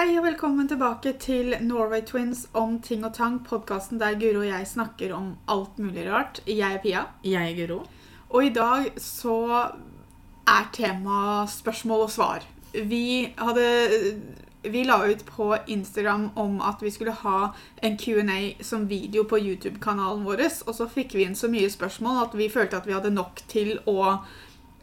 Hei og velkommen tilbake til Norway Twins om ting og tang, podkasten der Guro og jeg snakker om alt mulig rart. Jeg er Pia. Jeg er Guro. Og i dag så er tema spørsmål og svar. Vi hadde Vi la ut på Instagram om at vi skulle ha en Q&A som video på YouTube-kanalen vår, og så fikk vi inn så mye spørsmål at vi følte at vi hadde nok til å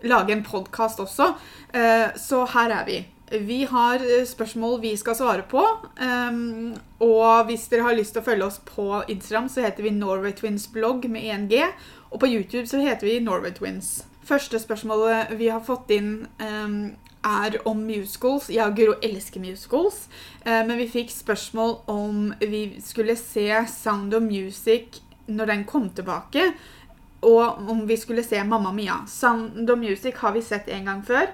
lage en podkast også. Eh, Så her er vi. Vi har eh, spørsmål vi skal svare på. um, og hvis dere har lyst til å følge oss på Instagram, så heter vi Norway Twins blogg med 1G. Og på YouTube så heter vi Norway Twins. Første spørsmålet vi har fått inn, um, er om musicals. Jeg og Guro elsker musicals. eh, men vi fikk spørsmål om vi skulle se Sound of Music når den kom tilbake. Og om vi skulle se Mamma Mia. Sound of Music har vi sett en gang før.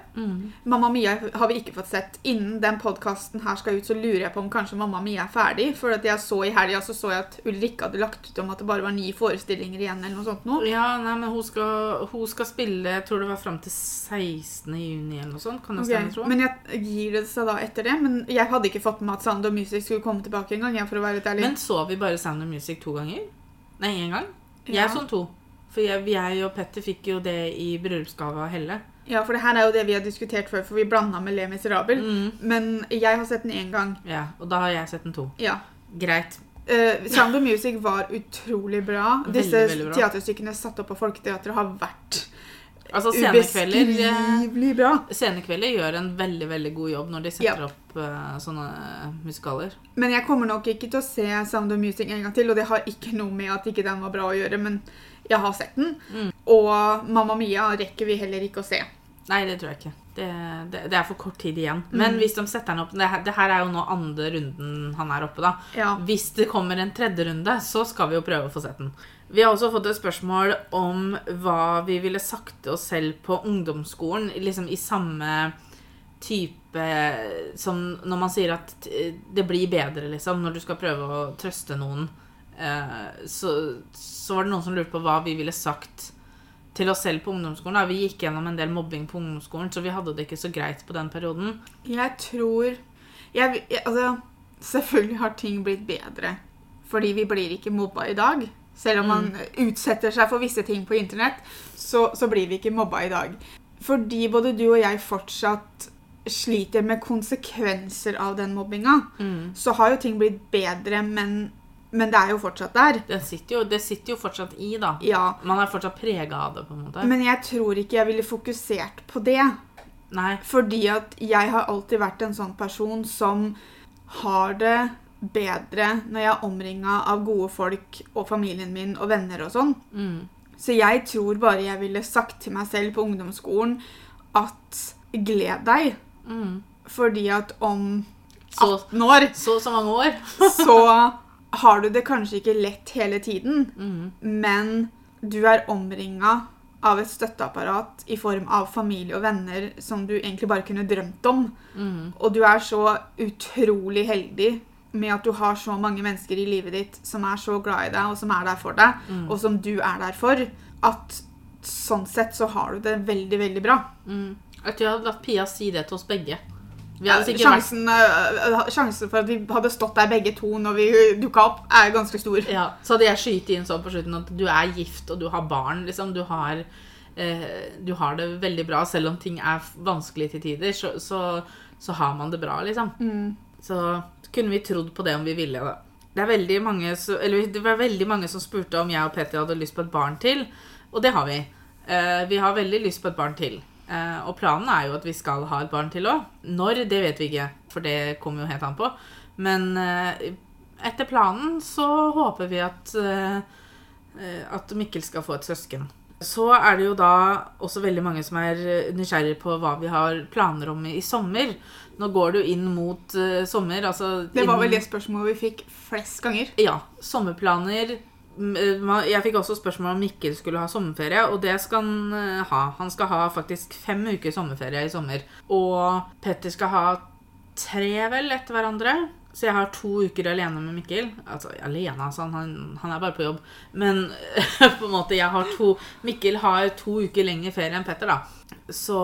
Mamma Mia har vi ikke fått sett. Innen den podkasten her skal ut, så lurer jeg på om kanskje Mamma Mia er ferdig. For jeg så i helga så, så jeg at Ulrikke hadde lagt ut om at det bare var ni forestillinger igjen. eller noe sånt nå. Ja, nei, men hun skal, hun skal spille Jeg tror det var fram til 16. juni eller noe sånt. Kan det okay. stemme, tro? Men jeg gir det seg da etter det. Men jeg hadde ikke fått med meg at Sound of Music skulle komme tilbake en gang. For å være litt ærlig. Men så vi bare Sound of Music to ganger? Nei, én gang? Jeg ja. sånn to. For jeg, jeg og Petter fikk jo det i bryllupsgave av Helle. ja, for det her er jo det vi har diskutert før, for vi blanda med Le Miserable. Mm. Men jeg har sett den én gang. Ja, Og da har jeg sett den to. Ja. Greit. Uh, Sound of Music var utrolig bra. Veldig, Disse veldig bra. teaterstykkene satt opp på Folketeatret har vært Altså, eh, ubeskrivelig bra. Scenekvelder gjør en veldig veldig god jobb når de setter Ja. opp uh, sånne musikaler. Men jeg kommer nok ikke til å se Sound of Music en gang til, og det har ikke noe med at ikke den var bra å gjøre, men jeg har sett den. Mm. Og Mamma Mia rekker vi heller ikke å se. Nei, det tror jeg ikke. Det, det, det er for kort tid igjen. Men Mm. hvis de setter den opp det her, det her er jo nå andre runden han er oppe, da. Ja. Hvis det kommer en tredje runde, så skal vi jo prøve å få sett den. Vi har også fått et spørsmål om hva vi ville sagt til oss selv på ungdomsskolen, liksom i samme type som når man sier at det blir bedre, liksom, når du skal prøve å trøste noen. Eh, så, så var det noen som lurte på hva vi ville sagt til oss selv på ungdomsskolen. Da. Vi gikk gjennom en del mobbing på ungdomsskolen, så vi hadde det ikke så greit på den perioden. Jeg tror jeg, Altså, selvfølgelig har ting blitt bedre. Fordi vi blir ikke mobba i dag. Selv om man utsetter seg for visse ting på internett, så, så blir vi ikke mobba i dag. Fordi både du og jeg fortsatt sliter med konsekvenser av den mobbinga, så har jo ting blitt bedre, men, men det er jo fortsatt der. Det sitter, jo, det sitter jo fortsatt i, da. Ja. Man er fortsatt prega av det, på en måte. Men jeg tror ikke jeg ville fokusert på det. Nei. Fordi at jeg har alltid vært en sånn person som har det bedre når jeg er omringa av gode folk og familien min og venner og sånn. Mm. Så jeg tror bare jeg ville sagt til meg selv på ungdomsskolen at gled deg. Mm. Fordi at om 18 år så så mange år. så har du det kanskje ikke lett hele tiden, Mm. men du er omringa av et støtteapparat i form av familie og venner som du egentlig bare kunne drømt om. Mm. Og du er så utrolig heldig med at du har så mange mennesker i livet ditt som er så glad i deg, og som er der for deg, Mm. og som du er der for, at sånn sett så har du det veldig, veldig bra. Mm. Jeg tror jeg hadde latt Pia si det til oss begge. Sikkert vært Sjansen, øh, sjansen for at vi hadde stått der begge to når vi dukka opp, er ganske stor. ja, Så hadde jeg skytt inn sånn på slutten at du er gift og du har barn. liksom. Du har, eh, du har det veldig bra. Selv om ting er vanskelig til tider, så, så, så har man det bra, liksom. Mm. Så kunne vi trodd på det om vi ville. da. Det, er mange, så, eller, det var veldig mange som spurte om jeg og Petter hadde lyst på et barn til. Og det har vi. Eh, vi har veldig lyst på et barn til. Eh, og planen er jo at vi skal ha et barn til òg. Når, det vet vi ikke, for det kommer jo helt an på. Men eh, etter planen så håper vi at, eh, eh, at Mikkel skal få et søsken. Så er det jo da også veldig mange som er nysgjerrige på hva vi har planer om i sommer. Nå går det jo inn mot sommer. Altså Det var vel det spørsmålet vi fikk flest ganger. Ja. Sommerplaner. M- eh, Jeg fikk også spørsmål om Mikkel skulle ha sommerferie, og det skal han eh, ha. Han skal ha faktisk fem uker sommerferie i sommer. Og Petter skal ha tre, vel, etter hverandre. Så jeg har to uker alene med Mikkel. Altså alene, altså. Han, han er bare på jobb. Men på en måte, jeg har to Mikkel har to uker lenger ferie enn Petter, da. Så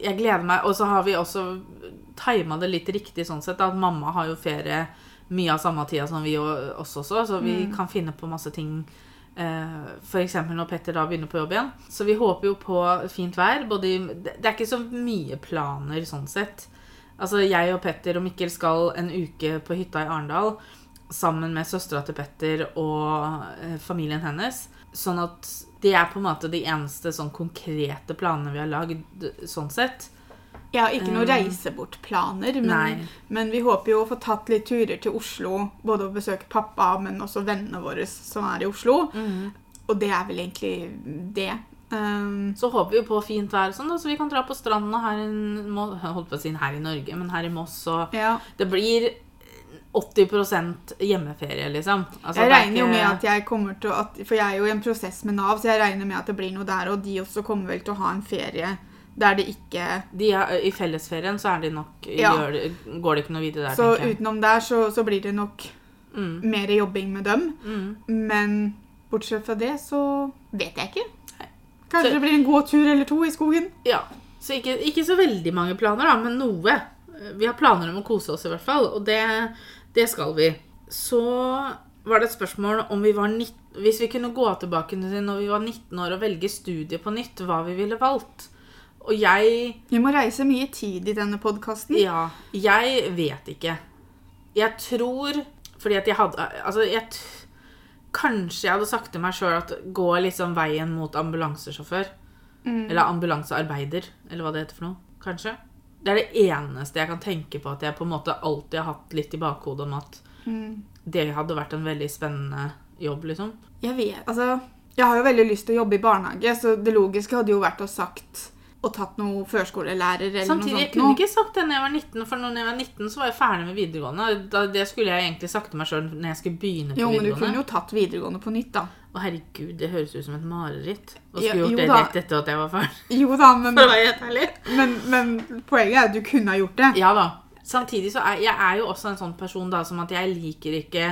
jeg gleder meg. Og så har vi også tima det litt riktig sånn sett. At mamma har jo ferie mye av samme tida som vi og oss også, så vi kan finne på masse ting. Uh, F.eks. når Petter da begynner på jobb igjen. Så vi håper jo på fint vær. Både det er ikke så mye planer sånn sett. Altså Jeg og Petter og Mikkel skal en uke på hytta i Arendal sammen med søstera til Petter og eh, familien hennes. Sånn at det er på en måte de eneste sånn konkrete planene vi har lagd sånn sett. Jeg har ikke noen Um, reisebortplaner, men, men vi håper jo å få tatt litt turer til Oslo. Både å besøke pappa, men også vennene våre som er i Oslo. Mm. Og det er vel egentlig det. Um, Så håper vi på fint vær, sånn da, så vi kan dra på stranda her si her i Norge, men her i Moss. Og ja. det blir 80 hjemmeferie, liksom. Altså, Jeg er regner jo med at jeg kommer til å For jeg er jo i en prosess med Nav, så jeg regner med at det blir noe der. Og de også kommer vel til å ha en ferie der det ikke de er, I fellesferien så er de nok Ja. gjør, går det ikke noe videre der, Så utenom der så, så blir det nok Mm, mer jobbing med dem. mm. Men bortsett fra det så vet jeg ikke. Kanskje Så- det blir en god tur eller to i skogen. Ja. Så ikke, ikke så veldig mange planer, da, men noe. Vi har planer om å kose oss, i hvert fall. Og det, det skal vi. Så var det et spørsmål om vi var 19, hvis vi kunne gå tilbake til når vi var 19 år og velge studie på nytt, hva vi ville valgt. Og jeg Vi må reise mye tid i denne podkasten. Ja, jeg vet ikke. Jeg tror Fordi at jeg hadde Altså, jeg Kanskje jeg hadde sagt til meg sjøl at gå liksom veien mot ambulansesjåfør. Mm. Eller ambulansearbeider, eller hva det heter for noe. Kanskje. Det er det eneste jeg kan tenke på at jeg på en måte alltid har hatt litt i bakhodet om at Mm. det hadde vært en veldig spennende jobb, liksom. Jeg vet, altså Jeg har jo veldig lyst til å jobbe i barnehage, så det logiske hadde jo vært å sagt og tatt noe førskolelærer eller Samtidig, noe jeg kunne ikke sagt det når jeg var 19, for når jeg var 19 så var jeg ferdig med videregående. Da, det skulle jeg egentlig sagt til meg sjøl når jeg skulle begynne på Jo, men du kunne jo tatt videregående på nytt, da. Å herregud, det høres ut som et mareritt. Og Ja, skulle gjort jo det rett etter at jeg var ferdig. Jo da, men, å men, men poenget er at du kunne ha gjort det. Ja da. Samtidig så er jeg er jo også en sånn person da som at jeg liker ikke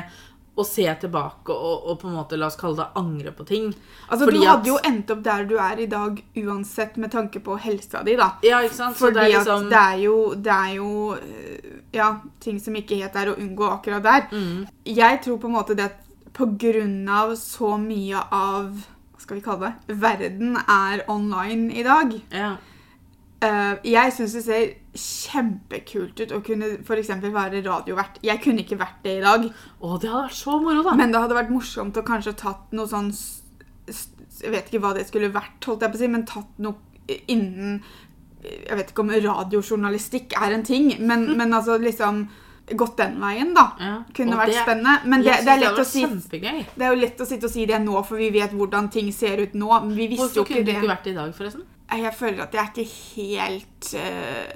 å se tilbake og, og på en måte, la oss kalle det, angre på ting. Altså, Fordi Du at- hadde jo endt opp der du er i dag uansett med tanke på helsa di, da. Ja, ikke sant? Så Fordi det liksom at det er jo, det er jo øh, ja, ting som ikke helt er å unngå akkurat der. mm, Jeg tror på en måte det at på grunn av så mye av hva skal vi kalle det, verden er online i dag. ja. Eh, jeg syns det ser kjempekult ut å kunne f.eks. være radiovert. Jeg kunne ikke vært det i dag, Å, det hadde vært så moro, da. men det hadde vært morsomt å kanskje tatt noe sånn Jeg vet ikke hva det skulle vært, holdt jeg på å si, men tatt noe innen Jeg vet ikke om radiojournalistikk er en ting, men, men altså liksom Gått den veien, da. ja. Kunne Og vært det- spennende. Men det, det, er lett det å si, Kjempegøy. det er jo lett å sitte og si det nå, for vi vet hvordan ting ser ut nå. Men vi visste Hvorfor jo kunne du ikke vært det i dag, forresten? Jeg føler at jeg er ikke helt uh,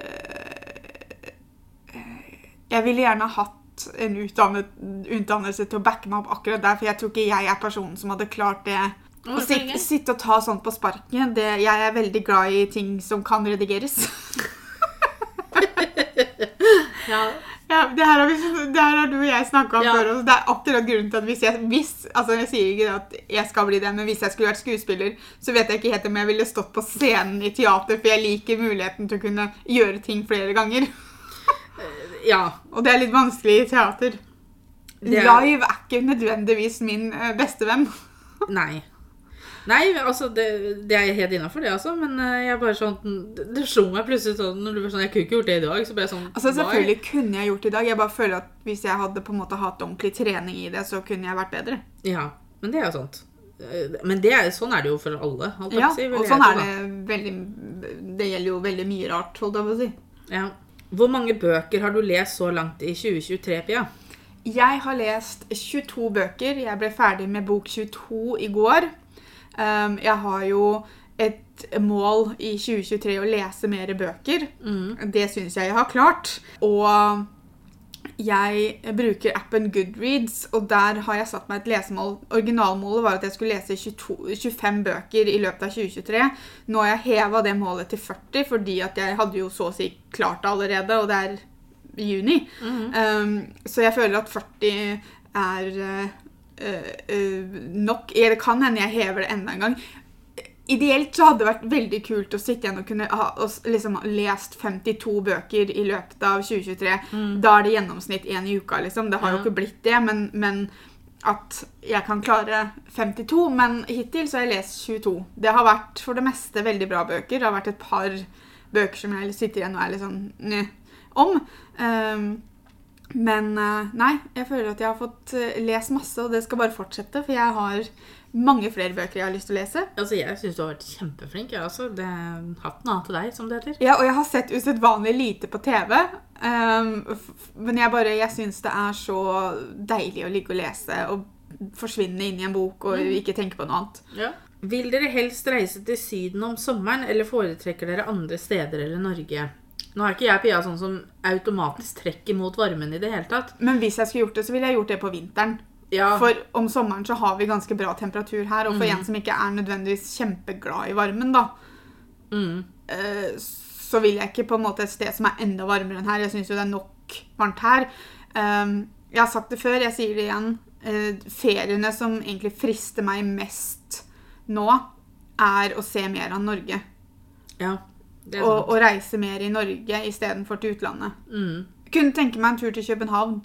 Jeg ville gjerne hatt en utdannet, utdannelse til å backe meg opp akkurat der, for jeg tror ikke jeg er personen som hadde klart det. Å sitte, sitte og ta sånt på sparket. Det, jeg er veldig glad i ting som kan redigeres. Ja. Ja, det her har, vi, det her har du og jeg snakka om Ja. før. Og det er akkurat grunnen til at hvis jeg hvis, altså Jeg sier ikke at jeg skal bli det, men hvis jeg skulle vært skuespiller, så vet jeg ikke helt om jeg ville stått på scenen i teater, for jeg liker muligheten til å kunne gjøre ting flere ganger. ja. Og det er litt vanskelig i teater. Er- Live er ikke nødvendigvis min eh, beste venn. Nei. Nei, altså, det, det er helt innafor, det, altså. Men eh, jeg bare sånn Det, slo meg plutselig sånn når du var sånn Jeg kunne ikke gjort det i dag. Så ble jeg sånn Altså Selvfølgelig Selvfølgelig kunne jeg gjort det i dag. Jeg bare føler at hvis jeg hadde på en måte hatt ordentlig trening i det, så kunne jeg vært bedre. Ja, men det er jo sånt. Eh, Men det er, sånn er det jo for alle. Ja, si, og sånn er det veldig Det gjelder jo veldig mye rart, holdt jeg på å si. Ja. Hvor mange bøker har du lest så langt i 2023, Pia? Jeg har lest 22 bøker. Jeg ble ferdig med bok 22 i går. Um, jeg har jo et mål i 2023 å lese mer bøker. Mm. Det syns jeg jeg har klart. Og jeg bruker appen Goodreads, og der har jeg satt meg et lesemål. Originalmålet var at jeg skulle lese 22, 25 bøker i løpet av 2023. Nå har jeg heva det målet til 40, fordi at jeg hadde jo så å si klart det allerede, og det er juni. Um, så jeg føler at 40 er eh, eh, nok. Det kan hende jeg hever det enda en gang. Ideelt så hadde det vært veldig kult å sitte igjen og kunne ha og liksom, lest 52 bøker i løpet av 2023. Da er det gjennomsnitt én i uka, liksom. Det har jo ikke blitt det, men, men at jeg kan klare 52. Men hittil så har jeg lest 22. Det har vært for det meste veldig bra bøker. Det har vært et par bøker som jeg sitter igjen og er litt sånn om. Ehm, men eh, nei, jeg føler at jeg har fått eh, lest masse, og det skal bare fortsette. For jeg har mange flere bøker jeg har lyst til å lese. Altså, Jeg syns du har vært kjempeflink. Jeg også. det er Hatten av til deg, som det heter. Ja, og jeg har sett usedvanlig lite på TV. Um, f- men jeg bare, jeg syns det er så deilig å ligge og lese og forsvinne inn i en bok og ikke tenke på noe annet. Ja. Vil dere helst reise til Syden om sommeren, eller foretrekker dere andre steder eller Norge? Nå er ikke jeg Pia sånn som automatisk trekker mot varmen i det hele tatt. Men hvis jeg skulle gjort det, så ville jeg gjort det på vinteren. Ja, For om sommeren så har vi ganske bra temperatur her, og for en som ikke er nødvendigvis kjempeglad i varmen, da, mm, eh, så vil jeg ikke på en måte et sted som er enda varmere enn her. Jeg syns jo det er nok varmt her. Um, jeg har sagt det før, jeg sier det igjen. Eh, feriene som egentlig frister meg mest nå, er å se mer av Norge. ja, Og, og reise mer i Norge istedenfor til utlandet. Mm, Kunne tenke meg en tur til København.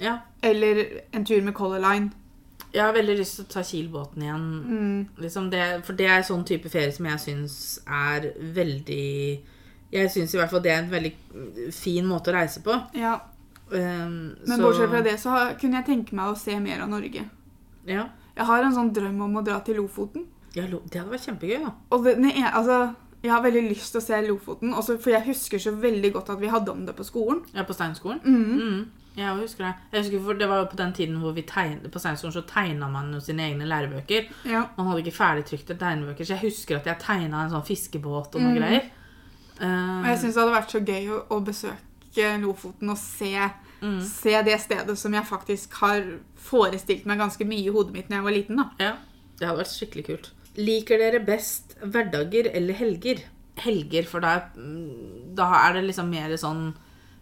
ja. Eller en tur med Color Line. Jeg har veldig lyst til å ta Kielbåten igjen. Mm. Liksom det, for det er sånn type ferie som jeg syns er veldig Jeg syns i hvert fall det er en veldig fin måte å reise på. Ja, Um, Men så- bortsett fra det så kunne jeg tenke meg å se mer av Norge. Ja, Jeg har en sånn drøm om å dra til Lofoten. ja, det hadde vært kjempegøy, da. Og det, altså, jeg har veldig lyst til å se Lofoten, også, for jeg husker så veldig godt at vi hadde om det på skolen. Ja, på Steinskolen. Mm. Mm. Jeg husker det. Jeg husker for Det var jo på den tiden hvor vi tegn, på Steinskolen så tegna man jo sine egne lærebøker. Ja. Man hadde ikke ferdigtrykte tegnebøker, så jeg husker at jeg tegna en sånn fiskebåt og noe mm. greier. Og Uh, jeg syns det hadde vært så gøy å, å besøke Lofoten og se, mm, se det stedet som jeg faktisk har forestilt meg ganske mye i hodet mitt da jeg var liten. da. ja, det hadde vært skikkelig kult. Liker dere best hverdager eller helger? Helger, for da mm, da er det liksom mer sånn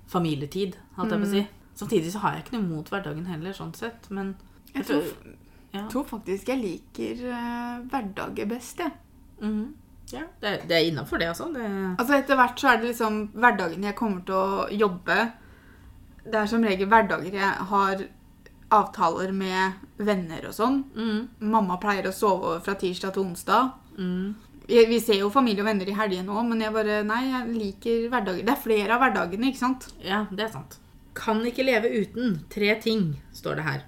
familietid, holdt jeg på å si. Samtidig så har jeg ikke noe mot hverdagen heller, sånn sett, men Jeg tror, ja. tror faktisk jeg liker uh, hverdager best, jeg. Mhm. ja, det, er- det er innafor, det, altså. Det, Altså Etter hvert så er det liksom hverdagen jeg kommer til å jobbe. Det er som regel hverdager jeg har avtaler med venner og sånn. mm, Mamma pleier å sove over fra tirsdag til onsdag. mm. Vi ser jo familie og venner i helgene òg, men jeg bare Nei, jeg liker hverdager. Det er flere av hverdagene, ikke sant? Ja, det er sant. Kan ikke leve uten. Tre ting, står det her.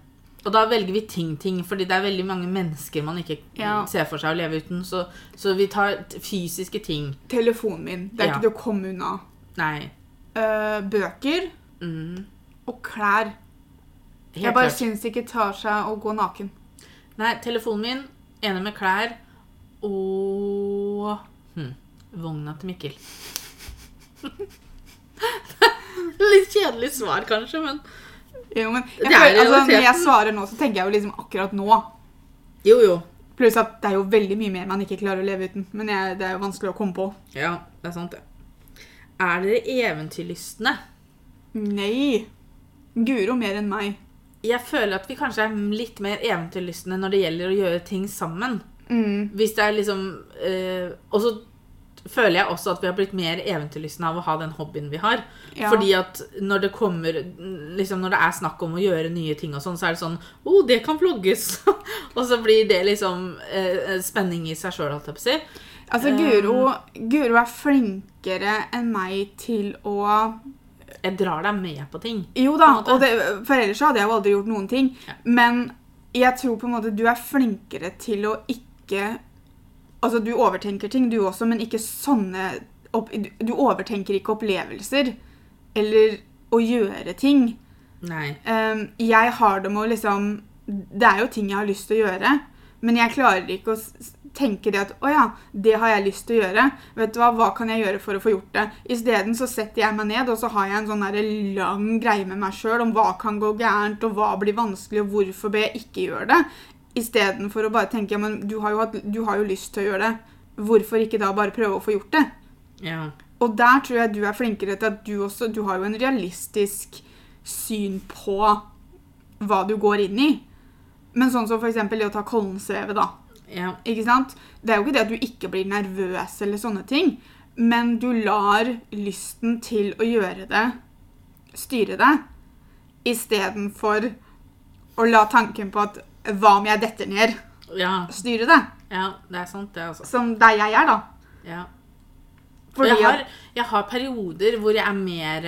Og da velger vi ting-ting, fordi det er veldig mange mennesker man ikke Ja. ser for seg å leve uten. Så, så vi tar fysiske ting. Telefonen min. Det er Ja. ikke til å komme unna. Nei. Uh, bøker Mm, og klær. helt jeg bare klart. syns det ikke tar seg å gå naken. Nei, telefonen min, enig med klær og hm, vogna til Mikkel. Litt kjedelig svar, kanskje, men Jo, men jeg er føler, altså, når jeg svarer nå, så tenker jeg jo liksom akkurat nå. Jo, jo. Pluss at det er jo veldig mye mer man ikke klarer å leve uten. Men jeg, det er jo vanskelig å komme på. Ja, det er sant, det. Er dere eventyrlystne? Nei. Guro mer enn meg. Jeg føler at vi kanskje er litt mer eventyrlystne når det gjelder å gjøre ting sammen. Mm. Hvis det er liksom eh, Og så føler jeg også at vi har blitt mer eventyrlystne av å ha den hobbyen vi har. Ja. Fordi at når det kommer liksom Når det er snakk om å gjøre nye ting og sånn, så er det sånn Å, oh, det kan vlogges! og så blir det liksom eh, spenning i seg sjøl, holdt jeg på å si. Altså, Guro, Guro er flinkere enn meg til å Jeg drar deg med på ting. Jo da, og det, for ellers hadde jeg jo aldri gjort noen ting. Ja. Men jeg tror på en måte du er flinkere til å ikke Altså, du overtenker ting, du også, men ikke sånne opp, du, overtenker ikke opplevelser. Eller å gjøre ting. Nei. Um, jeg har det med å liksom Det er jo ting jeg har lyst til å gjøre, men jeg klarer ikke å tenke det at å ja, det har jeg lyst til å gjøre. Vet du hva, hva kan jeg gjøre for å få gjort det? Isteden så setter jeg meg ned, og så har jeg en sånn lang greie med meg sjøl om hva kan gå gærent, og hva blir vanskelig, og hvorfor bør jeg ikke gjøre det. Istedenfor å bare tenke ja, men du har, jo hatt, du har jo lyst til å gjøre det. Hvorfor ikke da bare prøve å få gjort det? Ja. Og der tror jeg du er flinkere til at du også Du har jo en realistisk syn på hva du går inn i. Men sånn som eksempel det å ta Kollensvevet, da. Ja. Ikke sant? Det er jo ikke det at du ikke blir nervøs eller sånne ting, men du lar lysten til å gjøre det styre deg, istedenfor å la tanken på at hva om jeg detter ned, Ja. styre det. ja, det er sant, det, altså. Som der jeg er, da. Ja. Fordi jeg har, jeg har perioder hvor jeg er mer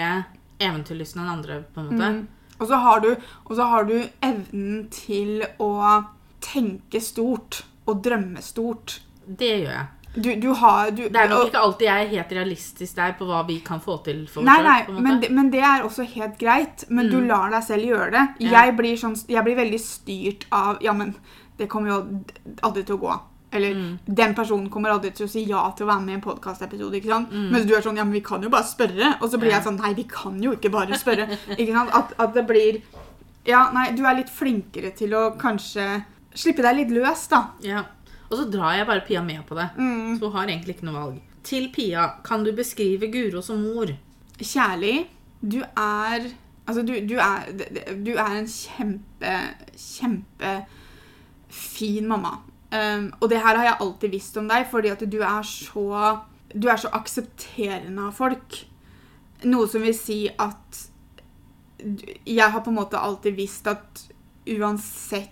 eventyrlysten enn andre, på en måte. Mm. Og så har du, og så har du evnen til å tenke stort og drømme stort. Det gjør jeg. Du, du har du, Det er nok ikke alltid jeg er helt realistisk der på hva vi kan få til for Nei, selv, nei, måte. men det, men det er også helt greit. Men du lar deg selv gjøre det. Ja. Jeg, blir sånn, jeg blir veldig styrt av Ja, men det kommer jo aldri til å gå. Eller den personen kommer aldri til å si ja til å være med i en podkastepisode. Mm. Mens du er sånn Ja, men vi kan jo bare spørre. Og så blir Ja. jeg sånn Nei, vi kan jo ikke bare spørre. ikke sant? At, at det blir Ja, nei, du er litt flinkere til å kanskje slippe deg litt løs, da. Ja. Og så drar jeg bare Pia med på det. Mm. Så hun har egentlig ikke noe valg. Til Pia, kan du beskrive Guro som mor? Kjærlig, du er Altså, du, du er Du er en kjempe, kjempefin mamma. Um, og det her har jeg alltid visst om deg, fordi at du er så Du er så aksepterende av folk. Noe som vil si at Jeg har på en måte alltid visst at uansett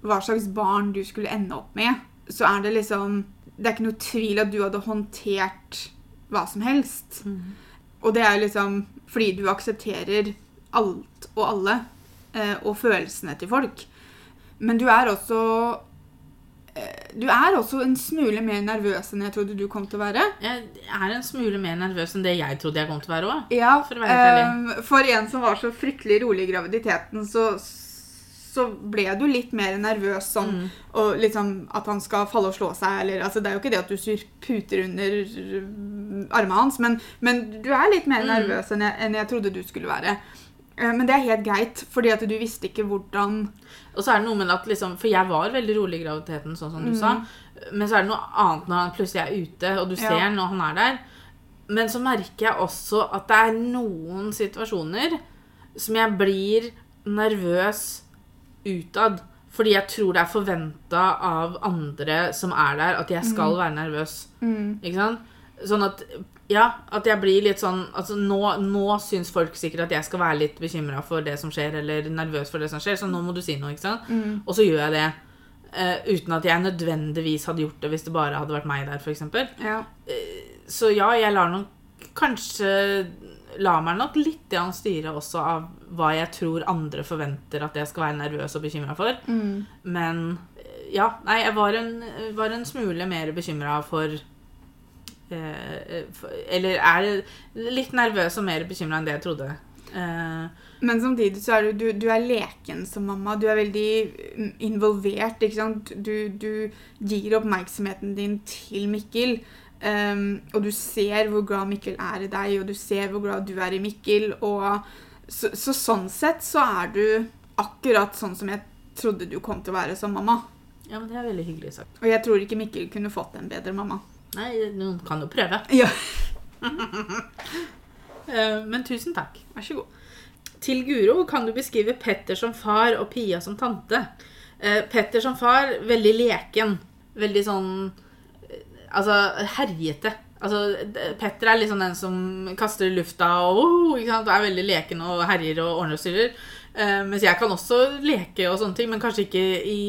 hva slags barn du skulle ende opp med, så er det liksom Det er ikke noe tvil at du hadde håndtert hva som helst. Og det er jo liksom fordi du aksepterer alt og alle, eh, og følelsene til folk. Men du er også eh, Du er også en smule mer nervøs enn jeg trodde du kom til å være. Jeg er en smule mer nervøs enn det jeg trodde jeg kom til å være òg. Ja, For eh, for en som var så fryktelig rolig i graviditeten, så, så ble du litt mer nervøs sånn, Mm. og liksom at han skal falle og slå seg, eller altså Det er jo ikke det at du syr puter under øh, armene hans, men, men du er litt mer Mm. nervøs enn jeg, enn jeg trodde du skulle være. Eh, Men det er helt greit, fordi at du visste ikke hvordan Og så er det noe med at liksom For jeg var veldig rolig i graviditeten, sånn som du sa. Men så er det noe annet når han plutselig er ute, og du Ja. han når han er der. Men så merker jeg også at det er noen situasjoner som jeg blir nervøs utad. Fordi jeg tror det er forventa av andre som er der, at jeg skal være nervøs. Ikke sant? Sånn at ja, at jeg blir litt sånn altså Nå, nå syns folk sikkert at jeg skal være litt bekymra for det som skjer, eller nervøs for det som skjer, så nå må du si noe. ikke sant? Og så gjør jeg det. Uh, uten at jeg nødvendigvis hadde gjort det hvis det bare hadde vært meg der, f.eks. Ja. Så ja, jeg lar nok kanskje Lar meg nok litt styre også av hva jeg tror andre forventer at jeg skal være nervøs og bekymra for. Mm. Men ja, nei, jeg var en, var en smule mer bekymra for eh, for- Eller er litt nervøs og mer bekymra enn det jeg trodde. Eh, Men samtidig så er du, du, du er leken som mamma. Du er veldig mm, involvert. ikke sant? Du, du gir oppmerksomheten din til Mikkel. Ehm, og du ser hvor glad Mikkel er i deg, og du ser hvor glad du er i Mikkel. Og så, så sånn sett så er du akkurat sånn som jeg trodde du kom til å være som mamma. ja, men det er veldig hyggelig sagt. Og jeg tror ikke Mikkel kunne fått en bedre mamma. Nei, noen kan jo prøve. Ja, Eh, men tusen takk. vær så god. Til Guro kan du beskrive Petter som far og Pia som tante. Eh, Petter som far, veldig leken. Veldig sånn Altså herjete. Altså, Petter er sånn den som kaster i lufta og oh, er veldig leken og herjer og ordner og styrer. Uh, mens jeg kan også leke og sånne ting, men kanskje ikke i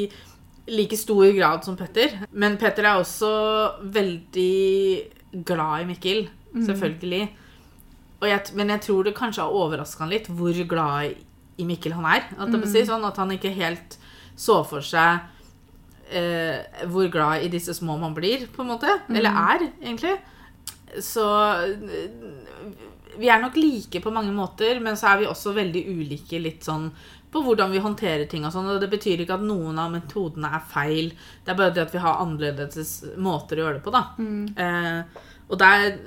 like stor grad som Petter. Men Petter er også veldig glad i Mikkel, selvfølgelig. Og jeg, men jeg tror det kanskje har overraska han litt hvor glad i Mikkel han er. At, det si, sånn at han ikke helt så for seg eh, hvor glad i disse små man blir, på en måte. Eller er, egentlig. Så eh, vi er nok like på mange måter, men så er vi også veldig ulike litt sånn på hvordan vi håndterer ting og sånn. Og det betyr ikke at noen av metodene er feil. Det er bare det at vi har annerledes måter å gjøre det på, da. Eh, og der,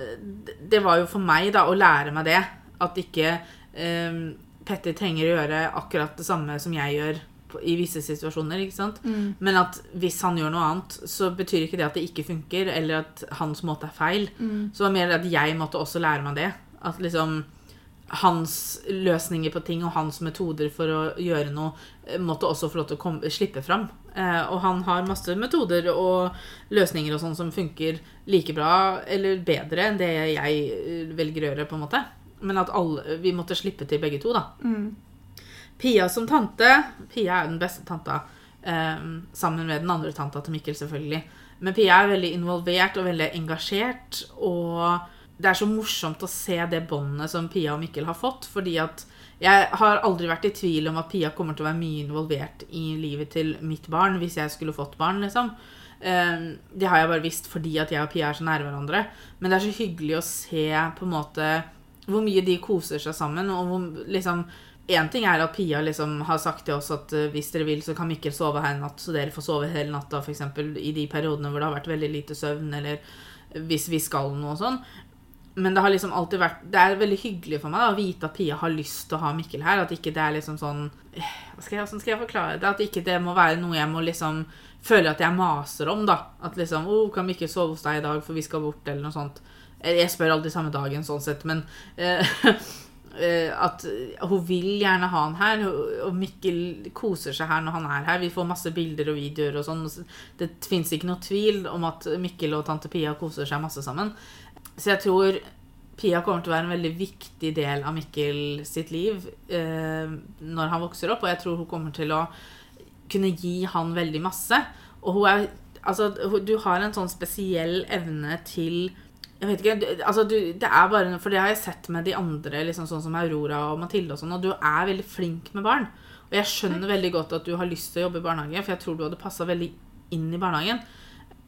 det var jo for meg da å lære meg det. At ikke eh, Petter trenger å gjøre akkurat det samme som jeg gjør i visse situasjoner. ikke sant? Men at hvis han gjør noe annet, så betyr ikke det at det ikke funker, eller at hans måte er feil. Så det var mer at jeg måtte også lære meg det. At liksom hans løsninger på ting og hans metoder for å gjøre noe eh, måtte også få lov til å komme, slippe fram. Eh, og han har masse metoder og løsninger og sånn som funker like bra eller bedre enn det jeg eh, velger å gjøre, på en måte. Men at alle, vi måtte slippe til begge to, da. Pia som tante Pia er den beste tanta, eh, sammen med den andre tanta til Mikkel, selvfølgelig. Men Pia er veldig involvert og veldig engasjert. Og det er så morsomt å se det båndet som Pia og Mikkel har fått. Fordi at jeg har aldri vært i tvil om at Pia kommer til å være mye involvert i livet til mitt barn hvis jeg skulle fått barn, liksom. Eh, Det har jeg bare visst fordi at jeg og Pia er så nære hverandre. Men det er så hyggelig å se på en måte hvor mye de koser seg sammen. Og hvor liksom Én ting er at Pia liksom har sagt til oss at eh, hvis dere vil, så kan Mikkel sove her en natt, så dere får sove hele natta, f.eks. i de periodene hvor det har vært veldig lite søvn, eller hvis vi skal noe sånn. Men det har liksom alltid vært Det er veldig hyggelig for meg da, å vite at Pia har lyst til å ha Mikkel her. At ikke det er liksom sånn eh, hva skal jeg, Hvordan skal jeg forklare det? At ikke det må være noe jeg må liksom føle at jeg maser om, da. At liksom oh, 'Kan Mikkel sove hos deg i dag, for vi skal bort', eller noe sånt. Jeg spør alltid samme dagen, sånn sett, men eh, eh, at hun vil gjerne ha han her, og Mikkel koser seg her når han er her. Vi får masse bilder og videoer og sånn. Det fins ikke noe tvil om at Mikkel og tante Pia koser seg masse sammen. Så jeg tror Pia kommer til å være en veldig viktig del av Mikkel sitt liv eh, når han vokser opp, og jeg tror hun kommer til å kunne gi han veldig masse. Og hun er Altså, du har en sånn spesiell evne til jeg vet ikke, altså du, det er bare, For det har jeg sett med de andre, liksom sånn som Aurora og Mathilde og sånn, og du er veldig flink med barn. Og jeg skjønner veldig godt at du har lyst til å jobbe i barnehage, for jeg tror du hadde passa veldig inn i barnehagen.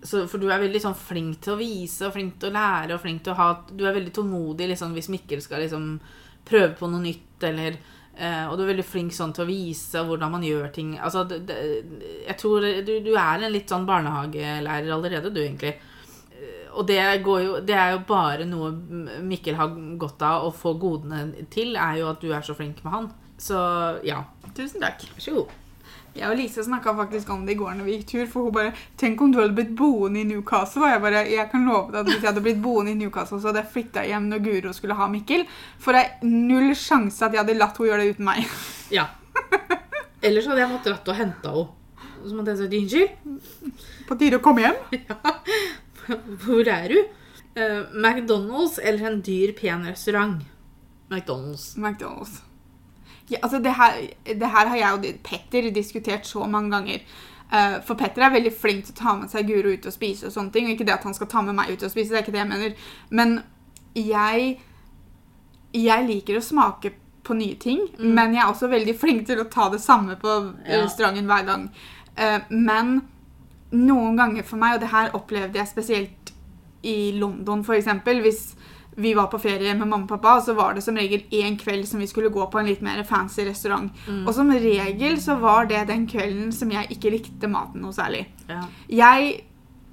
Så, for du er veldig sånn flink til å vise og flink til å lære og flink til å ha Du er veldig tålmodig liksom, hvis Mikkel skal liksom prøve på noe nytt, eller eh, Og du er veldig flink sånn til å vise hvordan man gjør ting. Altså, det, det, jeg tror du, du er en litt sånn barnehagelærer allerede, du, egentlig. Og det, går jo, det er jo bare noe Mikkel har godt av å få godene til, er jo at du er så flink med han. Så ja, Tusen takk. vær så god. Jeg og Lise snakka faktisk om det i går når vi gikk tur. For hun bare 'Tenk om du hadde blitt boende i Newcastle.' Og jeg bare 'Jeg kan love deg at hvis jeg hadde blitt boende i Newcastle, så hadde jeg flytta hjem når Guro skulle ha Mikkel.' For det er null sjanse at jeg hadde latt henne gjøre det uten meg. Ja. Ellers hadde jeg måttet dratt og henta henne. Så måtte jeg sagt unnskyld. På tide å komme hjem. Hvor er du? Uh, McDonald's eller en dyr, pen restaurant? McDonald's. McDonald's. Ja, altså det her, det her har jeg og Petter diskutert så mange ganger. Uh, for Petter er veldig flink til å ta med seg Guro ut og spise. og sånne ting. Ikke det at han skal ta med meg ut og spise, det er ikke det jeg mener. Men jeg, jeg liker å smake på nye ting. Men jeg er også veldig flink til å ta det samme på Ja. restauranten hver gang. Uh, men noen ganger for meg, og det her opplevde jeg spesielt i London f.eks. Hvis vi var på ferie med mamma og pappa, så var det som regel én kveld som vi skulle gå på en litt mer fancy restaurant. Og som regel så var det den kvelden som jeg ikke likte maten noe særlig. Ja. Jeg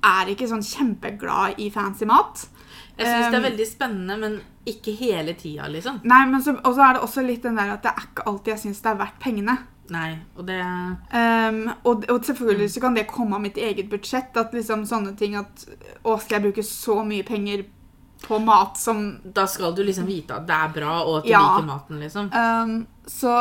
er ikke sånn kjempeglad i fancy mat. Jeg syns det er Um, veldig spennende, men ikke hele tida, liksom. Nei, men så er det også litt den der at det er ikke alltid jeg syns det er verdt pengene. Nei, og det Um, og, og selvfølgelig så kan det komme av mitt eget budsjett. At liksom sånne ting at Å, skal jeg bruke så mye penger på mat som Da skal du liksom vite at det er bra, og at du Ja. liker maten, liksom. um, så,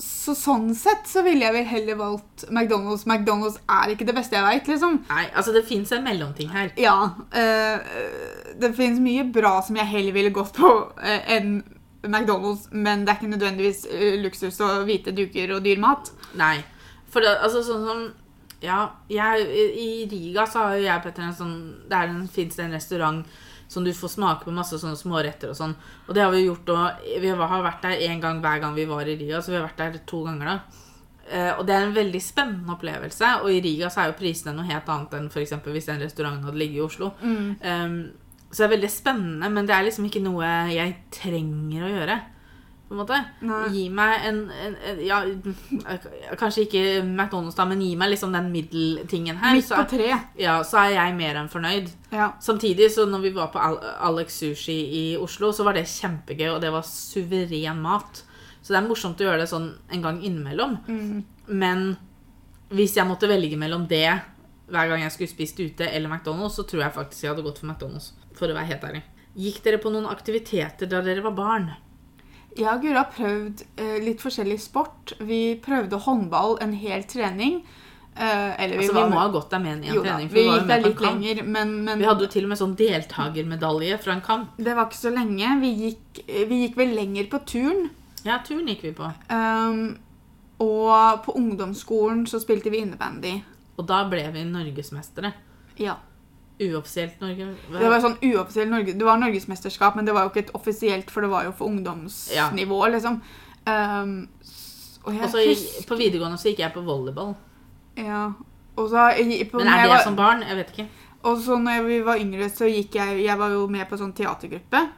så sånn sett så ville jeg vel heller valgt McDonald's. McDonald's er ikke det beste jeg veit, liksom. Nei, altså det fins en mellomting her. Ja. Uh, det finnes mye bra som jeg heller ville gått på uh, enn McDonald's, men det er ikke nødvendigvis eh, luksus og hvite duker og dyr mat. Nei. For det, altså sånn som Ja, jeg, i Riga så har jo jeg og Petter en sånn Der fins det en restaurant som du får smake på masse sånne småretter og sånn. Og det har vi gjort, òg. vi har vært der én gang hver gang vi var i Riga, så vi har vært der to ganger da. Eh, og det er en veldig spennende opplevelse, og i Riga så er jo prisene noe helt annet enn eksempel hvis den restauranten hadde ligget i Oslo. Um, så det er veldig spennende, men det er liksom ikke noe jeg trenger å gjøre. På en måte. Nei. Gi meg en, en, en Ja, kanskje ikke McDonald's, da, men gi meg liksom den middeltingen her. Midt Så, tre. Så, ja, så er jeg mer enn fornøyd. Ja. Samtidig, så når vi var på Alex Sushi i Oslo, så var det kjempegøy, og det var suveren mat. Så det er morsomt å gjøre det sånn en gang innimellom. Mm. Men hvis jeg måtte velge mellom det hver gang jeg skulle spist ute, eller McDonald's, så tror jeg faktisk jeg hadde gått for McDonald's. For å være helt ærlig. Gikk dere på noen aktiviteter da dere var barn? Jeg og Guri har prøvd eh, litt forskjellig sport. Vi prøvde håndball en hel trening. Eh, eller Altså, vi, vi må ha gått der med en en jo trening. vi var jo gikk der litt lenger, men, men Vi hadde jo til og med sånn deltakermedalje fra en kamp. det var ikke så lenge. Vi gikk, vi gikk vel lenger på turn. Ja, turen gikk vi på. Um, og på ungdomsskolen så spilte vi innebandy. Og da ble vi norgesmestere. Ja. Uoffisielt Norge. Det var sånn uoffisielt Norge, det var norgesmesterskap, men det var jo ikke et offisielt, for det var jo for ungdomsnivå, liksom. Um, og jeg så husker på videregående så gikk jeg på volleyball. Ja. Og så, i- på, Men er det var, som barn? Jeg vet ikke. og så når vi var yngre, så gikk jeg Jeg var jo med på sånn teatergruppe.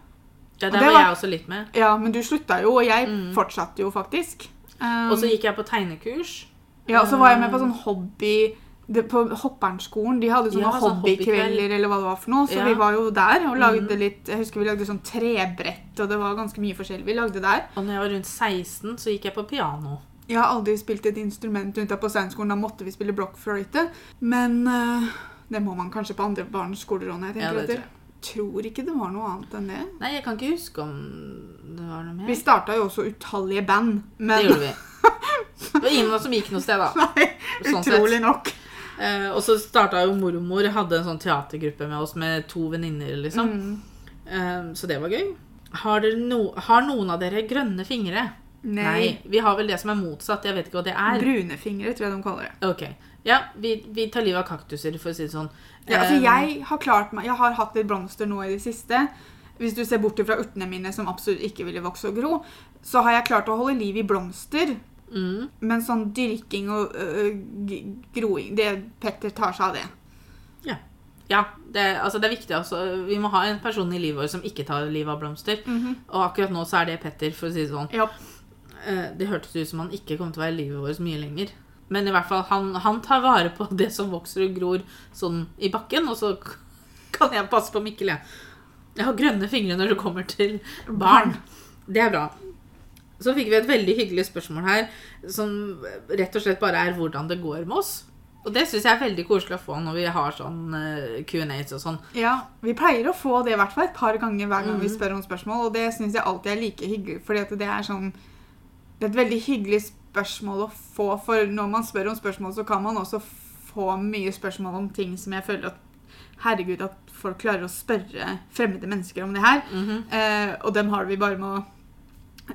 Ja, der det var var- jeg også litt med. Ja, men du slutta jo, og jeg Mm. fortsatte jo faktisk. Um, Og så gikk jeg på tegnekurs. Ja, og så var jeg med på sånn hobby det, På Hoppernskolen. De hadde sånne Ja, sånn hobbykvelder eller hva det var for noe. Så Ja. vi var jo der og lagde Mhm. litt Jeg husker vi lagde sånn trebrett, og det var ganske mye forskjellig vi lagde der. Og når jeg var rundt 16, så gikk jeg på piano. Jeg har aldri spilt et instrument unntatt på Steinskolen. Da måtte vi spille blokkfløyte. Men uh, det må man kanskje på andre barns skoler òg, jeg Ja, tenker det tror etter. Tror ikke det var noe annet enn det. Nei, jeg kan ikke huske om det var noe mer. Vi starta jo også utallige band, men Det gjorde vi. Det var ingen som gikk noe sted, da. Nei, Sånn sett. utrolig nok. Eh, og så starta jo mormor, hadde en sånn teatergruppe med oss med to venninner, liksom. Mm. Eh, så det var gøy. Har, no har noen av dere grønne fingre? Nei. Vi har vel det som er motsatt. Jeg vet ikke hva det er. Brune fingre, tror jeg de kaller det. Ok. Ja, vi, vi tar livet av kaktuser, for å si det sånn. Ja, altså Eh, jeg har klart meg Jeg har hatt litt blomster nå i det siste. Hvis du ser bort fra urtene mine, som absolutt ikke ville vokse og gro, så har jeg klart å holde liv i blomster. Mm, Men sånn dyrking og uh, groing det, Petter tar seg av det. Ja, det, altså det er viktig også. Vi må ha en person i livet vårt som ikke tar livet av blomster. Og akkurat nå så er det Petter, for å si det sånn. Ja. Eh, Det hørtes ut som han ikke kom til å være i livet vårt mye lenger. Men i hvert fall, han, han tar vare på det som vokser og gror sånn i bakken, og så kan jeg passe på Mikkel, jeg. Jeg har grønne fingre når det kommer til barn. Det er bra. Så fikk vi et veldig hyggelig spørsmål her, som rett og slett bare er hvordan det går med oss. Og det syns jeg er veldig koselig å få når vi har sånn eh, Q&As og sånn. ja. Vi pleier å få det i hvert fall et par ganger hver gang vi Mhm. spør om spørsmål, og det syns jeg alltid er like hyggelig, fordi at det er sånn Det er et veldig hyggelig spørsmål å få, for når man spør om spørsmål, så kan man også få mye spørsmål om ting som jeg føler at Herregud, at folk klarer å spørre fremmede mennesker om det her. Mhm. Eh, og dem har vi bare med å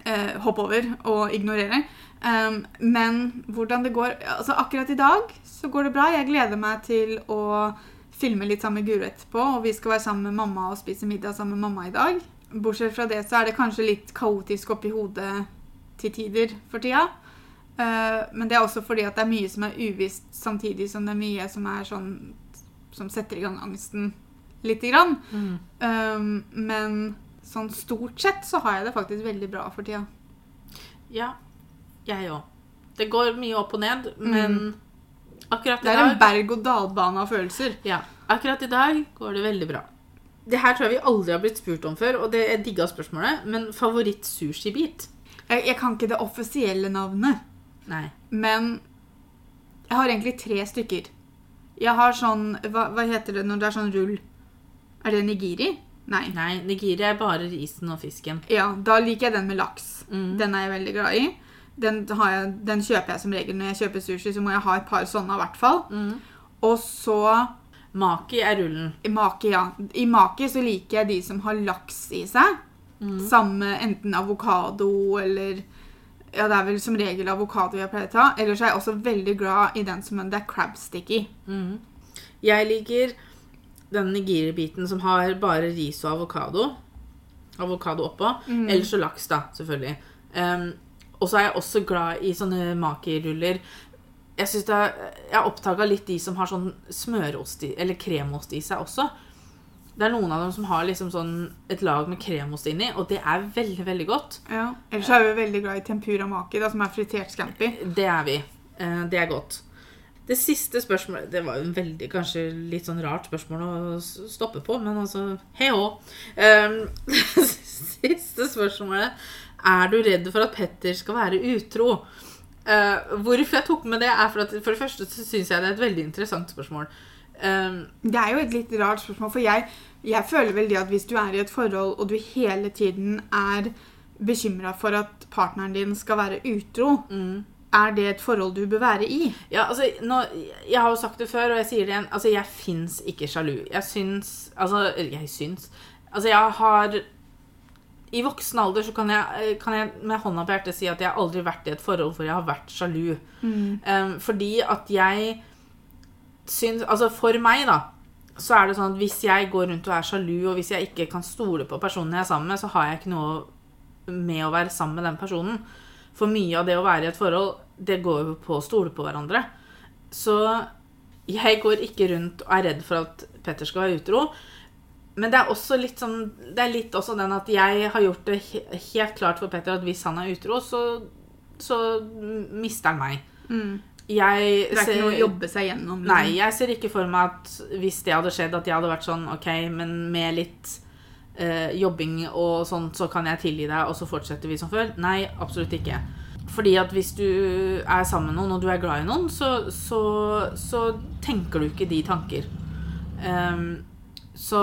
eh, hoppe over og ignorere. Um, men hvordan det går altså Akkurat i dag så går det bra. Jeg gleder meg til å filme litt sammen med Guro etterpå. Og vi skal være sammen med mamma og spise middag sammen med mamma i dag. Bortsett fra det så er det kanskje litt kaotisk oppi hodet til tider for tida. Uh, men det er også fordi at det er mye som er uvisst, samtidig som det er mye som er sånn som setter i gang angsten lite grann. Mm. Um, men sånn stort sett så har jeg det faktisk veldig bra for tida. Ja, jeg òg. Det går mye opp og ned, men akkurat i dag Det er en berg-og-dal-bane av følelser. Ja, akkurat i dag går det veldig bra. Det her tror jeg vi aldri har blitt spurt om før, og det er digga spørsmålet, men favoritt-sushibit? Jeg, jeg kan ikke det offisielle navnet, Nei. men jeg har egentlig tre stykker. Jeg har sånn Hva, hva heter det når det er sånn rull? Er det nigiri? Nei. Nei, nigiri er bare risen og fisken. Ja, da liker jeg den med laks. Mm. Den er jeg veldig glad i. Den, har jeg, den kjøper jeg som regel når jeg kjøper sushi, så må jeg ha et par sånne i hvert fall. Mm. Og så Maki er rullen. Maki, ja. I maki så liker jeg de som har laks i seg. Mm. Samme enten avokado eller Ja, det er vel som regel avokado jeg pleier å ta. Ellers er jeg også veldig glad i den som det er crab stick i. Mm. Jeg liker den nigiri-biten som har bare ris og avokado. Avokado oppå. Mm. Eller så laks, da, selvfølgelig. Um, og så er jeg også glad i sånne maki-ruller. Jeg synes det er, jeg oppdaga litt de som har sånn smørost i, eller kremost i seg også. Det er noen av dem som har liksom sånn et lag med kremost inni, og det er veldig, veldig godt. Ja. Ellers er vi veldig glad i tempura maki, da, som er fritert scampi. Det er vi. Eh, Det er godt. Det siste spørsmålet Det var jo en veldig, kanskje litt sånn rart spørsmål å stoppe på, men altså hei hå. Um, siste spørsmålet. Er du redd for at Petter skal være utro? Uh, hvorfor jeg tok med det, er for at for det første så syns jeg det er et veldig interessant spørsmål. Um, Det er jo et litt rart spørsmål, for jeg, jeg føler vel det at hvis du er i et forhold, og du hele tiden er bekymra for at partneren din skal være utro, Mm. Er det et forhold du bør være i? Ja, altså, nå, jeg har jo sagt det før, og jeg sier det igjen. Altså, jeg fins ikke sjalu. Jeg syns Altså, jeg syns Altså, jeg har I voksen alder så kan jeg, kan jeg med hånda på hjertet si at jeg har aldri vært i et forhold hvor jeg har vært sjalu. Um, fordi at jeg syns Altså, for meg, da, så er det sånn at hvis jeg går rundt og er sjalu, og hvis jeg ikke kan stole på personen jeg er sammen med, så har jeg ikke noe med å være sammen med den personen. For mye av det å være i et forhold, det går jo på å stole på hverandre. Så jeg går ikke rundt og er redd for at Petter skal være utro. Men det er også litt sånn Det er litt også den at jeg har gjort det helt klart for Petter at hvis han er utro, så, så mister han meg. Jeg Det er ser- ikke noe å jobbe seg gjennom. liksom. Nei, jeg ser ikke for meg at hvis det hadde skjedd, at jeg hadde vært sånn OK, men med litt eh, jobbing og sånt, så kan jeg tilgi deg, og så fortsetter vi som før. Nei, absolutt ikke. Fordi at hvis du er sammen med noen, og du er glad i noen, så, så, så tenker du ikke de tanker. Um, så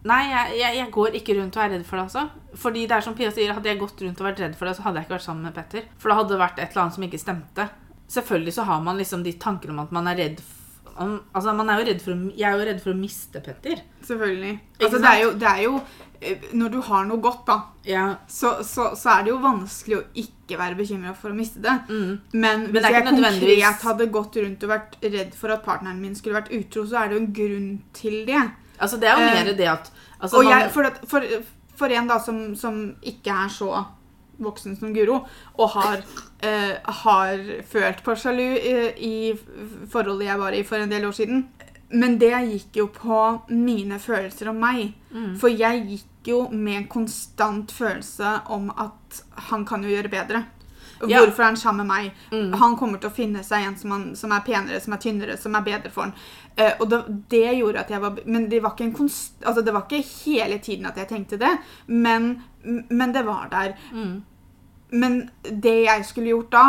Nei, jeg, jeg, jeg går ikke rundt og er redd for det, altså. Fordi det er som Pia sier, hadde jeg gått rundt og vært redd for det, så hadde jeg ikke vært sammen med Petter. For da hadde det vært et eller annet som ikke stemte. Selvfølgelig så har man liksom de tanker om at man er redd for om, Altså, man er jo redd for å, Jeg er jo redd for å miste Petter. Selvfølgelig. Altså, det, er jo, det er jo Når du har noe godt, da, Ja. så, så, så er det jo vanskelig å ikke være bekymra for å miste det. Mm. Men hvis er jeg nødvendigvis- konkret hadde gått rundt og vært redd for at partneren min skulle vært utro, så er det jo en grunn til det. Altså, det er jo Eh, mer det at altså, jeg, for, for, for en da som, som ikke er så voksen som Guro, og har, eh, har følt på sjalu eh, i forholdet jeg var i for en del år siden. Men det gikk jo på mine følelser om meg. Mm. For jeg gikk jo med en konstant følelse om at han kan jo gjøre bedre. Hvorfor er han sammen med meg? Mm. Han kommer til å finne seg en som, han, som er penere, som er tynnere, som er bedre for han. Uh, og det, det gjorde at jeg var Men det var, ikke en konst, altså det var ikke hele tiden at jeg tenkte det, men, men det var der. mm. Men det jeg skulle gjort da,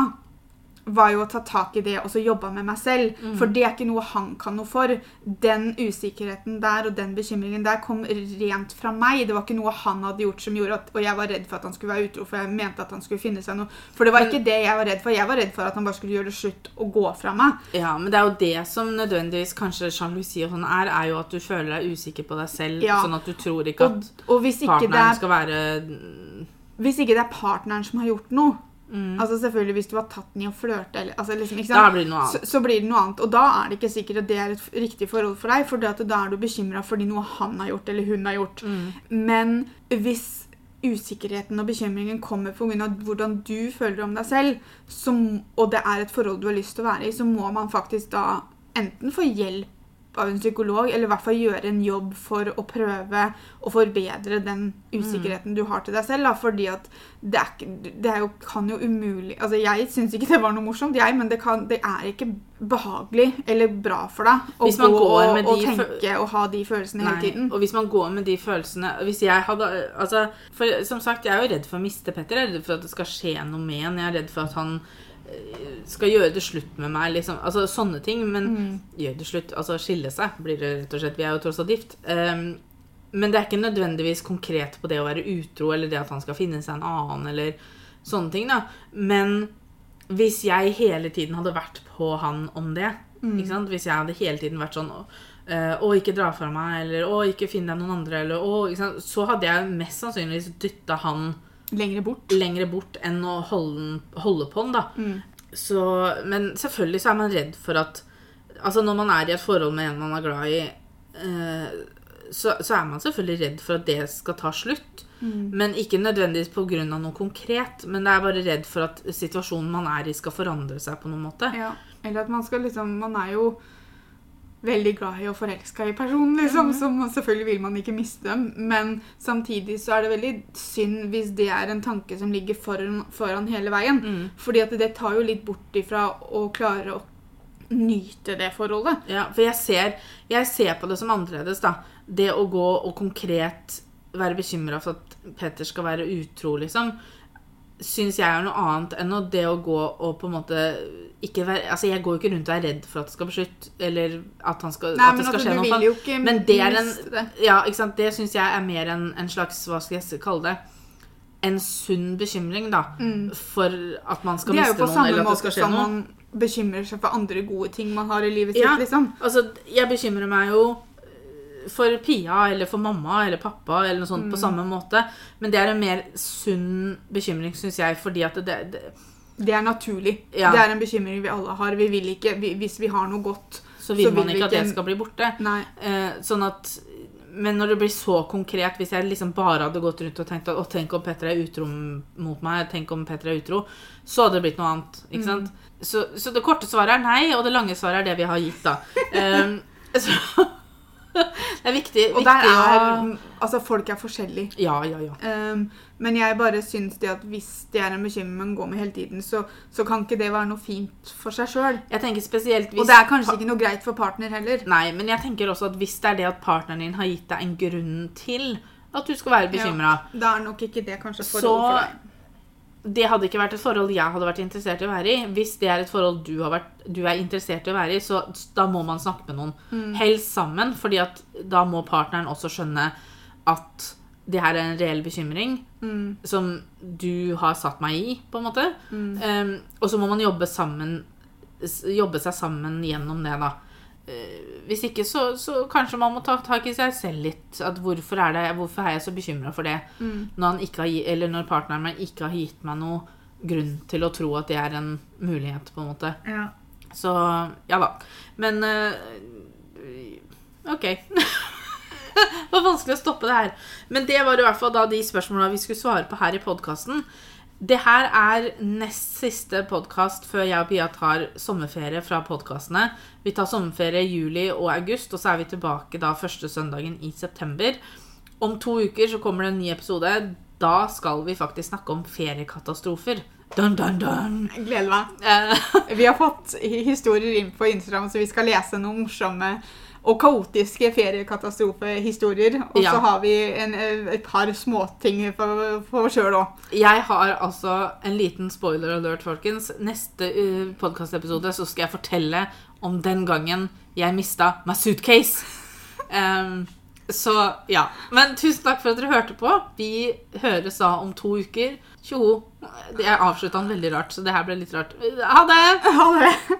var jo å ta tak i det og så jobbe med meg selv. Mm. For det er ikke noe han kan noe for. Den usikkerheten der og den bekymringen der kom rent fra meg. Det var ikke noe han hadde gjort som gjorde at Og jeg var redd for at han skulle være utro, for jeg mente at han skulle finne seg noe. For det var ikke det jeg var redd for. Jeg var redd for at han bare skulle gjøre det slutt og gå fra meg. Ja, men det er jo det som nødvendigvis kanskje sjalusi og sånn er, er jo at du føler deg usikker på deg selv, Ja. sånn at du tror ikke at og hvis, ikke partneren er, skal være hvis ikke det er partneren som har gjort noe mm. Altså selvfølgelig Hvis du har tatt den i å flørte, eller altså liksom, så, så blir det noe annet. Og da er det ikke sikkert at det er et riktig forhold for deg, for da er du bekymra fordi noe han har gjort eller hun har gjort. Mm. Men hvis usikkerheten og bekymringen kommer pga. hvordan du føler om deg selv, som, og det er et forhold du har lyst til å være i, så må man faktisk da enten få hjelp av en psykolog, eller i hvert fall gjøre en jobb for å prøve å forbedre den usikkerheten du har til deg selv. Da, fordi at det, er, det er jo, kan jo umulig Altså, Jeg syns ikke det var noe morsomt, jeg, men det, kan, det er ikke behagelig eller bra for deg å gå går og, med og de tenke og ha de følelsene hele tiden. og hvis man går med de følelsene Hvis jeg hadde altså, For som sagt, jeg er jo redd for å miste Petter. Jeg er redd for at det skal skje noe med han. Jeg er redd for at han skal gjøre det slutt med meg. Liksom. Altså sånne ting. Men Mm. gjøre det slutt Altså skille seg, blir det rett og slett. Vi er jo tross alt gift. Um, men det er ikke nødvendigvis konkret på det å være utro, eller det at han skal finne seg en annen, eller sånne ting, da. Men hvis jeg hele tiden hadde vært på han om det, Mm. ikke sant? hvis jeg hadde hele tiden vært sånn eh, Å, ikke dra fra meg, eller å, ikke finn deg noen andre, eller å? Så hadde jeg mest sannsynligvis dytta han Lenger bort. Lengre bort enn å holde, holde på den, da. Mm. Så, men selvfølgelig så er man redd for at Altså når man er i et forhold med en man er glad i, eh, så, så er man selvfølgelig redd for at det skal ta slutt. Mm. Men ikke nødvendigvis pga. noe konkret. Men det er bare redd for at situasjonen man er i, skal forandre seg på noen måte. Ja. Eller at man skal liksom Man er jo veldig glad i og forelska i personen, liksom. Mm. Som, selvfølgelig vil man ikke miste dem. Men samtidig så er det veldig synd hvis det er en tanke som ligger foran, foran hele veien. Mm. Fordi at det tar jo litt bort ifra å klare å nyte det forholdet. Ja, for jeg ser, jeg ser på det som annerledes, da. Det å gå og konkret være bekymra for at Petter skal være utro, liksom, syns jeg er noe annet enn å det å gå og på en måte ikke være Altså, jeg går jo ikke rundt og er redd for at det skal bli slutt, eller at, han skal, Nei, at det skal altså, skje noe. vil jo ikke Men det er en- det. Ja, ikke sant? Det syns jeg er mer en, en slags Hva skal jeg kalle det? en sunn bekymring, da. For at man skal er jo miste på noen, samme eller at det måte skal skje som noe. man bekymrer seg for andre gode ting man har i livet Ja. sitt, liksom. Altså, jeg bekymrer meg jo for Pia eller for mamma eller pappa eller noe sånt Mm. på samme måte. Men det er en mer sunn bekymring, syns jeg, fordi at det, det Det er naturlig. Ja. Det er en bekymring vi alle har. Vi vil ikke, vi, Hvis vi har noe godt så vil Så man vil vi ikke at det skal bli borte. Eh, sånn at Men når det blir så konkret, hvis jeg liksom bare hadde gått rundt og tenkt at å, tenk om Petter er utro mot meg, tenk om Petter er utro, så hadde det blitt noe annet. Mm. ikke sant? Så, så det korte svaret er nei, og det lange svaret er det vi har gitt, da. Eh, så det er viktig, Og viktig der er å Altså, folk er forskjellige. Ja, ja, ja. Um, men jeg bare syns det at hvis det er en bekymring man går med hele tiden, så, så kan ikke det være noe fint for seg sjøl. Og det er kanskje ikke noe greit for partner heller. Nei, men jeg tenker også at hvis det er det at partneren din har gitt deg en grunn til at du skal være bekymra, Da er nok ikke det kanskje Så- forhold for deg. Det hadde ikke vært et forhold jeg hadde vært interessert i å være i. Hvis det er et forhold du, har vært, du er interessert i å være i, så da må man snakke med noen. Mm. Helst sammen, fordi at da må partneren også skjønne at det her er en reell bekymring Mm. som du har satt meg i, på en måte. Um, og så må man jobbe sammen Jobbe seg sammen gjennom det, da. Eh, hvis ikke, så, så kanskje man må ta tak i seg selv litt. At hvorfor er, det, hvorfor er jeg så bekymra for det? Mm. Når, han ikke har, eller når partneren min ikke har gitt meg noe grunn til å tro at det er en mulighet, på en måte. Ja. Så ja da. Men eh, OK. det var vanskelig å stoppe det her. Men det var i hvert fall da de spørsmåla vi skulle svare på her i podkasten. Det her er nest siste podkast før jeg og Pia tar sommerferie fra podkastene. Vi tar sommerferie i juli og august, og så er vi tilbake da første søndagen i september. Om to uker så kommer det en ny episode. Da skal vi faktisk snakke om feriekatastrofer. Dun, dun, dun. Jeg gleder meg. Eh, Vi har fått historier inn på Instagram, så vi skal lese noen morsomme og kaotiske feriekatastrofehistorier. Og Ja. så har vi en, eh, et par småting for, for oss sjøl òg. Jeg har altså en liten spoiler alert, folkens. Neste uh, podkastepisode så skal jeg fortelle om den gangen jeg mista my suitcase. Um, så ja. Men tusen takk for at dere hørte på. Vi høres da om to uker. Tjoho. Jeg avslutta den veldig rart, så det her ble litt rart. Ha det! Ha det!